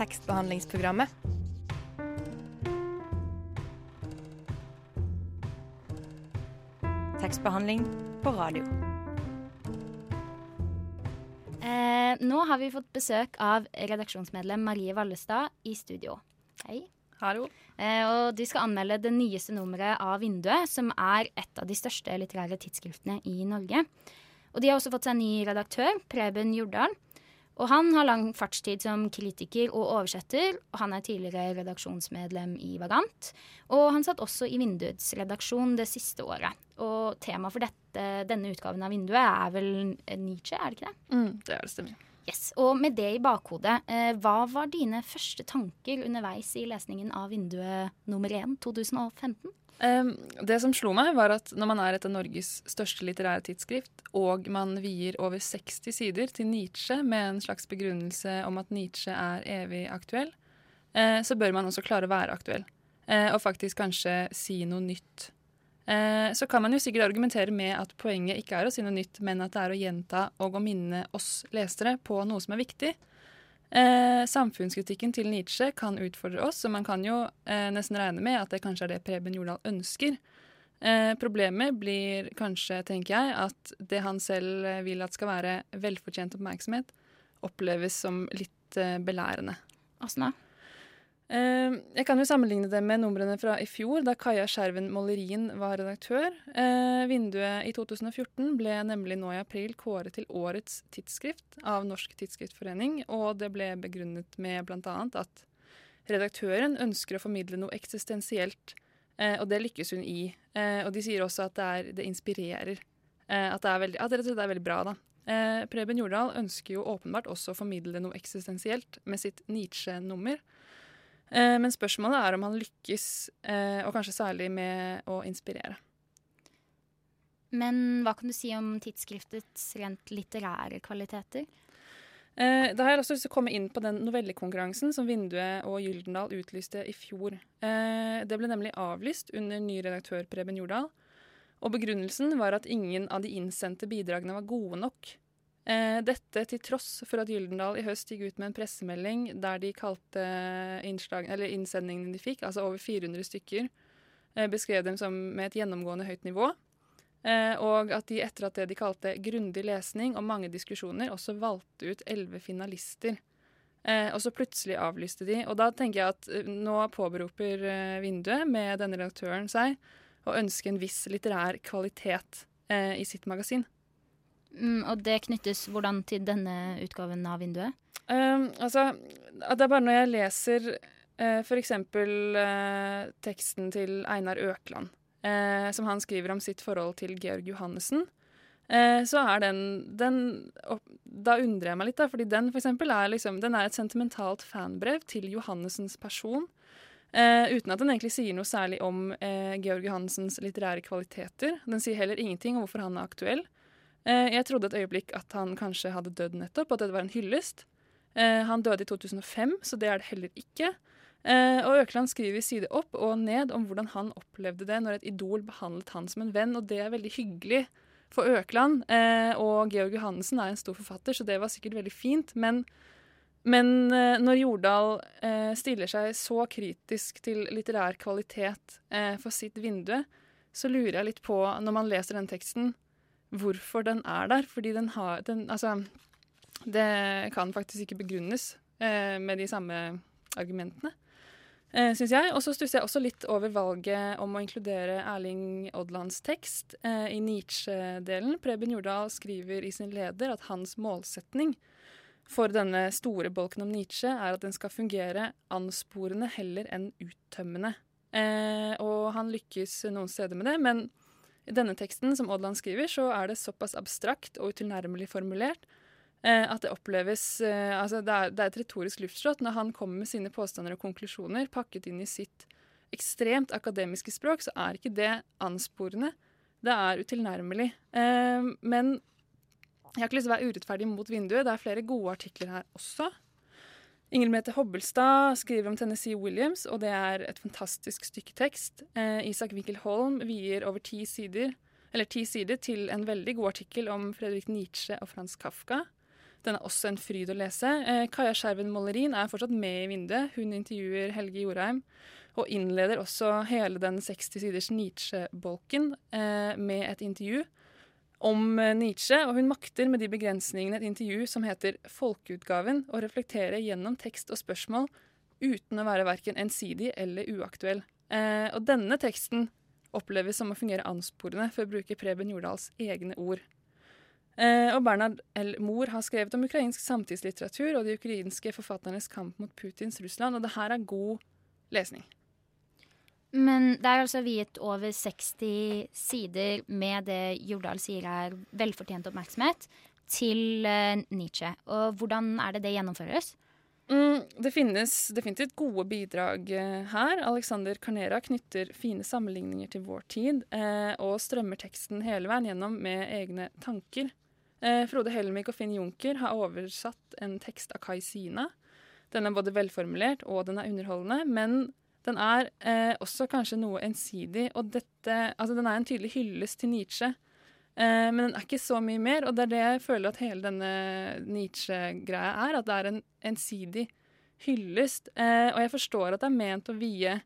tekstbehandlingsprogrammet. Tekstbehandling på radio. Eh, nå har vi fått besøk av redaksjonsmedlem Marie Vallestad i studio. Hei. Hallo. Eh, og du skal anmelde det nyeste nummeret av Vinduet, som er et av de største litterære tidsskriftene i Norge. Og de har også fått seg ny redaktør, Preben Jordal. Og han har lang fartstid som kritiker og oversetter, og han er tidligere redaksjonsmedlem i Vagant. Og han satt også i Vinduets redaksjon det siste året. Og temaet for dette, denne utgaven av Vinduet er vel Nietzsche, er det ikke det? Mm, det er det stemmer. Yes, Og med det i bakhodet, eh, hva var dine første tanker underveis i lesningen av Vinduet nummer 1 2015? Um, det som slo meg, var at når man er et av Norges største litterære tidsskrift, og man vier over 60 sider til Nietzsche med en slags begrunnelse om at Nietzsche er evig aktuell, uh, så bør man også klare å være aktuell. Uh, og faktisk kanskje si noe nytt. Uh, så kan man jo sikkert argumentere med at poenget ikke er å si noe nytt, men at det er å gjenta og å minne oss lesere på noe som er viktig. Eh, samfunnskritikken til Nietzsche kan utfordre oss, og man kan jo eh, nesten regne med at det kanskje er det Preben Jordal ønsker. Eh, problemet blir kanskje, tenker jeg, at det han selv vil at skal være velfortjent oppmerksomhet, oppleves som litt eh, belærende. Åssen da? Eh, jeg kan jo sammenligne det med numrene fra i fjor, da Kaja Skjerven Målerien var redaktør. Eh, vinduet i 2014 ble nemlig nå i april kåret til årets tidsskrift av Norsk Tidsskriftforening, og det ble begrunnet med bl.a. at redaktøren ønsker å formidle noe eksistensielt, eh, og det lykkes hun i. og de sier også at det, er, det inspirerer. at, det er veldig, at det er veldig bra, da. Preben Jordal ønsker jo åpenbart også å formidle noe eksistensielt med sitt Nietzsche-nummer. Eh, men spørsmålet er om han lykkes, eh, og kanskje særlig med å inspirere. Men hva kan du si om tidsskriftets rent litterære kvaliteter? Eh, da har jeg også lyst til å komme inn på den novellekonkurransen som Vinduet og Gyldendal utlyste i fjor. Eh, det ble nemlig avlyst under ny redaktør Preben Jordal. Og begrunnelsen var at ingen av de innsendte bidragene var gode nok. Eh, dette til tross for at Gyldendal i høst gikk ut med en pressemelding der de kalte innslag, innsendingene de fikk, altså over 400 stykker, eh, beskrev dem som med et gjennomgående høyt nivå. Eh, og at de etter at det de kalte grundig lesning og mange diskusjoner, også valgte ut elleve finalister. Eh, og så plutselig avlyste de. Og da tenker jeg at eh, nå påberoper eh, Vinduet med denne redaktøren seg å ønske en viss litterær kvalitet i sitt magasin. Mm, og det knyttes hvordan til denne utgaven av Vinduet? Um, altså, det er bare når jeg leser uh, f.eks. Uh, teksten til Einar Økland, uh, som han skriver om sitt forhold til Georg Johannessen, uh, så er den, den Da undrer jeg meg litt, da, fordi den for eksempel, er, liksom, den er et sentimentalt fanbrev til Johannessens person. Uh, uten at den egentlig sier noe særlig om Georg Johannessens litterære kvaliteter. Den sier heller ingenting om hvorfor han er aktuell. Eh, jeg trodde et øyeblikk at han kanskje hadde dødd nettopp, at det var en hyllest. Eh, han døde i 2005, så det er det heller ikke. Eh, og Økeland skriver side opp og ned om hvordan han opplevde det når et idol behandlet han som en venn, og det er veldig hyggelig for Økeland. og Georg Johannessen er en stor forfatter, så det var sikkert veldig fint. Men, men når Jordal stiller seg så kritisk til litterær kvalitet for sitt vindu, så lurer jeg litt på, når man leser den teksten, hvorfor den er der. Fordi den har den, Altså, det kan faktisk ikke begrunnes eh, med de samme argumentene, eh, syns jeg. Og så stusser jeg også litt over valget om å inkludere Erling Odlands tekst eh, i Nietzsche-delen. Preben Jordal skriver i sin leder at hans målsetning for denne store bolken om Nietzsche er at den skal fungere ansporende heller enn uttømmende. Eh, og han lykkes noen steder med det, men i denne teksten som Odland skriver, så er det såpass abstrakt og utilnærmelig formulert eh, at det oppleves eh, Altså, det er, det er, et retorisk luftslott. Når han kommer med sine påstander og konklusjoner pakket inn i sitt ekstremt akademiske språk, så er ikke det ansporende. Det er utilnærmelig. Eh, men jeg har ikke lyst til å være urettferdig mot vinduet. Det er flere gode artikler her også. Ingrid Mette Hobbelstad skriver om Tennessee Williams, og det er et fantastisk stykke tekst. Eh, Isak Winkel Holm vier over ti sider, ti sider til en veldig god artikkel om Fredrik Nietzsche og Frans Kafka. Den er også en fryd å lese. Eh, Kaja Skjerven Mollerin er fortsatt med i vinduet. Hun intervjuer Helge Jorheim og innleder også hele den 60 siders Nietzsche-bolken eh, med et intervju om eh, Nietzsche, og hun makter med de begrensningene et intervju som heter Folkeutgaven, å reflektere gjennom tekst og spørsmål uten å være verken ensidig eller uaktuell. Eh, og denne teksten oppleves som å fungere ansporende, for å bruke Preben Jordals egne ord. Eh, og Bernhard L. Mohr har skrevet om ukrainsk samtidslitteratur og de ukrainske forfatternes kamp mot Putins Russland, og det her er god lesning. Men det er altså viet over 60 sider med det Jordal sier er velfortjent oppmerksomhet, til uh, Nietzsche. Og hvordan er det det gjennomføres? Mm, det finnes definitivt gode bidrag uh, her. Alexander Carnera knytter fine sammenligninger til vår tid, uh, og strømmer teksten hele veien gjennom med egne tanker. Frode Helmik og Finn Junker har oversatt en tekst av Kai Sina. Den er både velformulert og den er underholdende, men den er eh, også kanskje noe ensidig, og dette Altså, den er en tydelig hyllest til Nietzsche, eh, men den er ikke så mye mer, og det er det jeg føler at hele denne Nietzsche-greia er, at det er en ensidig hyllest. Eh, og jeg forstår at det er ment å vie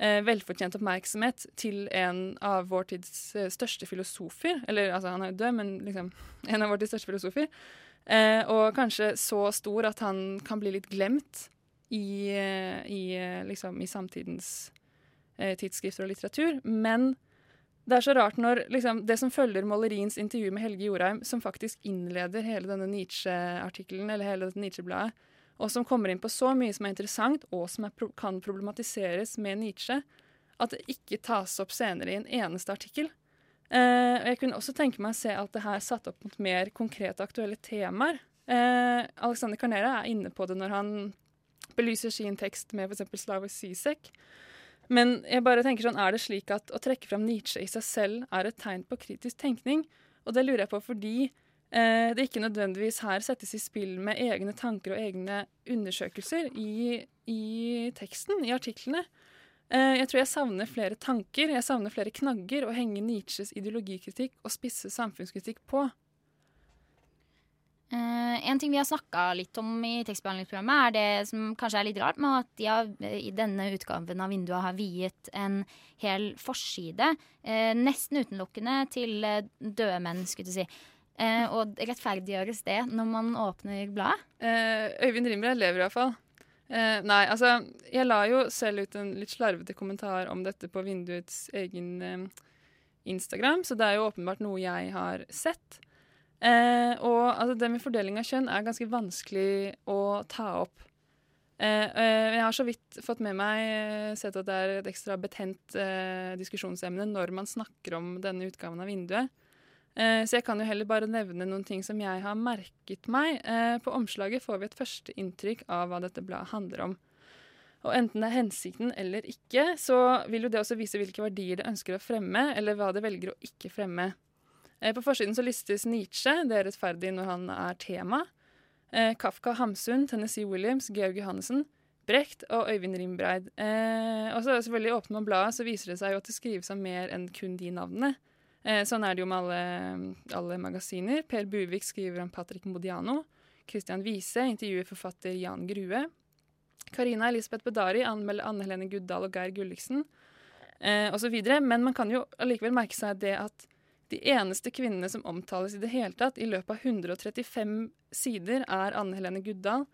eh, velfortjent oppmerksomhet til en av vår tids eh, største filosofer, eller altså, han er jo død, men liksom en av vår tids største filosofer, eh, og kanskje så stor at han kan bli litt glemt i, i, liksom, i samtidens eh, tidsskrifter og litteratur. Men det er så rart når liksom, det som følger Mollerins intervju med Helge Jorheim, som faktisk innleder hele denne Nietzsche-artikkelen, eller hele dette Nietzsche-bladet, og som kommer inn på så mye som er interessant, og som er, kan problematiseres med Nietzsche, at det ikke tas opp senere i en eneste artikkel. Eh, og jeg kunne også tenke meg å se alt det her satt opp mot mer konkrete, aktuelle temaer. Eh, Alexander Carnera er inne på det når han belyser sin tekst med f.eks. Slavoj Zizek. Men jeg bare tenker sånn, er det slik at å trekke fram Nietzsche i seg selv er et tegn på kritisk tenkning? Og det lurer jeg på fordi eh, det ikke nødvendigvis her settes i spill med egne tanker og egne undersøkelser i, i teksten, i artiklene. Eh, jeg tror jeg savner flere tanker, jeg savner flere knagger å henge Nietzsches ideologikritikk og spisse samfunnskritikk på. Uh, en ting vi har snakka litt om i tekstbehandlingsprogrammet, er det som kanskje er litt rart, med at de har, i denne utgaven av Vinduet har viet en hel forside, uh, nesten utelukkende til uh, døde menn, skulle du si. og rettferdiggjøres det når man åpner bladet? Øyvind Rimre lever iallfall. Uh, nei, altså Jeg la jo selv ut en litt slarvete kommentar om dette på Vinduets egen Instagram, så det er jo åpenbart noe jeg har sett. Eh, og altså, det med fordeling av kjønn er ganske vanskelig å ta opp. Eh, eh, jeg har så vidt fått med meg eh, sett at det er et ekstra betent eh, diskusjonsemne når man snakker om denne utgaven av Vinduet. Så jeg kan jo heller bare nevne noen ting som jeg har merket meg. på omslaget får vi et første inntrykk av hva dette bladet handler om. Og enten det er hensikten eller ikke, så vil jo det også vise hvilke verdier det ønsker å fremme, eller hva det velger å ikke fremme. Eh, på forsiden så listes Nietzsche, det er rettferdig når han er tema. Eh, Kafka, Hamsun, Tennessee Williams, Georg Johannessen, Brecht og Øyvind Rimbreid. Eh, og så selvfølgelig åpner man bladet, så viser det seg jo at det skrives av mer enn kun de navnene. Sånn er det jo med alle, alle, magasiner. Per Buvik skriver om Patrick Modiano. Christian Wiese intervjuer forfatter Jan Grue. Karina Elisabeth Bedari anmelder Anne Helene Guddal og Geir Gulliksen eh, osv. Men man kan jo allikevel merke seg det at de eneste kvinnene som omtales i det hele tatt i løpet av 135 sider, er Anne Helene Guddal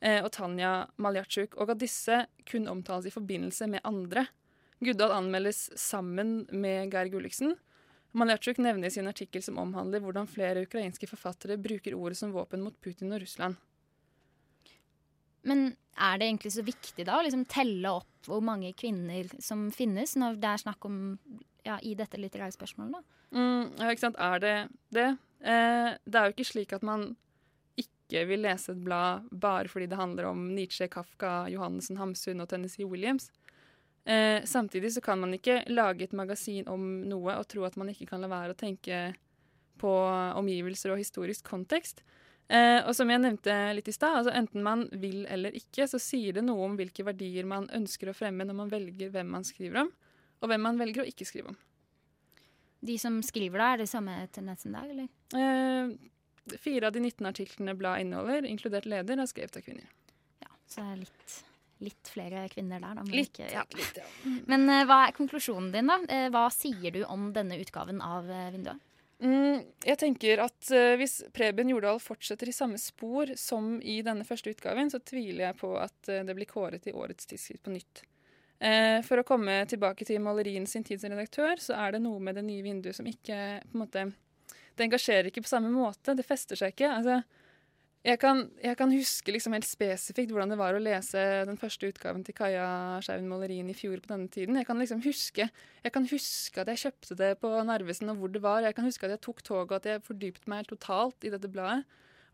eh, og Tanja Maljatsjuk, og at disse kun omtales i forbindelse med andre. Guddal anmeldes sammen med Geir Gulliksen. Maljatsjuk nevner i sin artikkel som omhandler hvordan flere ukrainske forfattere bruker ordet som våpen mot Putin og Russland. Men er det egentlig så viktig da å liksom telle opp hvor mange kvinner som finnes, når det er snakk om ja, i dette litterære spørsmålet? da? Mm, ja, ikke sant. Er det det? Eh, det er jo ikke slik at man ikke vil lese et blad bare fordi det handler om Nietzsche, Kafka, Johannessen, Hamsun og Tennessee Williams. Eh, samtidig så kan man ikke lage et magasin om noe og tro at man ikke kan la være å tenke på omgivelser og historisk kontekst. Eh, og som jeg nevnte litt i stad, altså enten man vil eller ikke, så sier det noe om hvilke verdier man ønsker å fremme når man velger hvem man skriver om, og hvem man velger å ikke skrive om. De som skriver da, er det samme tendensen der, eller? Eh, fire av de 19 artiklene bladet inneholder, inkludert leder, er skrevet av kvinner. Ja, så det er litt, litt flere kvinner der, da. men Litt, ikke- ja. litt, ja. Men uh, hva er konklusjonen din, da? Uh, hva sier du om denne utgaven av uh, Vinduet? Mm, jeg tenker at hvis Preben Jordal fortsetter i samme spor som i denne første utgaven, så tviler jeg på at det blir kåret i årets tidsskrift på nytt. Eh, for å komme tilbake til Malerien sin tid som redaktør, så er det noe med det nye vinduet som ikke på en måte, Det engasjerer ikke på samme måte. Det fester seg ikke. Altså, jeg, kan, jeg kan huske liksom helt spesifikt hvordan det var å lese den første utgaven til Kaja Skjerven Malerien i fjor på denne tiden. Jeg kan liksom huske jeg kan huske at jeg kjøpte det på Narvesen, og hvor det var. Jeg kan huske at jeg tok toget, og at jeg fordypet meg totalt i dette bladet.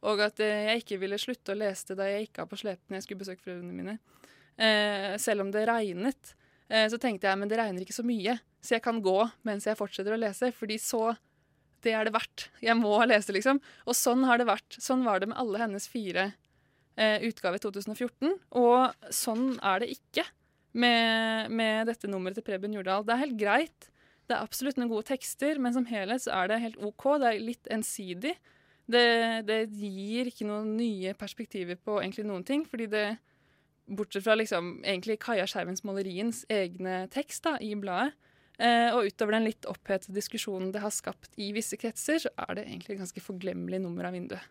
Og at eh, jeg ikke ville slutte å lese det da jeg gikk av på slepen jeg skulle besøke foreldrene mine. Eh, selv om det regnet. Eh, så tenkte jeg men det regner ikke så mye, så jeg kan gå mens jeg fortsetter å lese. fordi så Det er det verdt. Jeg må lese, liksom. Og sånn har det vært. Sånn var det med alle hennes fire eh, utgaver i 2014. Og sånn er det ikke med, med dette nummeret til Preben Jordal. Det er helt greit. Det er absolutt noen gode tekster, men som helhet så er det helt OK. Det er litt ensidig. Det, det gir ikke noen nye perspektiver på egentlig noen ting, fordi det Bortsett fra liksom, egentlig Kaja Skjervens maleriens egne tekst da, i bladet. Eh, og utover den litt opphetede diskusjonen det har skapt i visse kretser, så er det egentlig et ganske forglemmelig nummer av vinduet.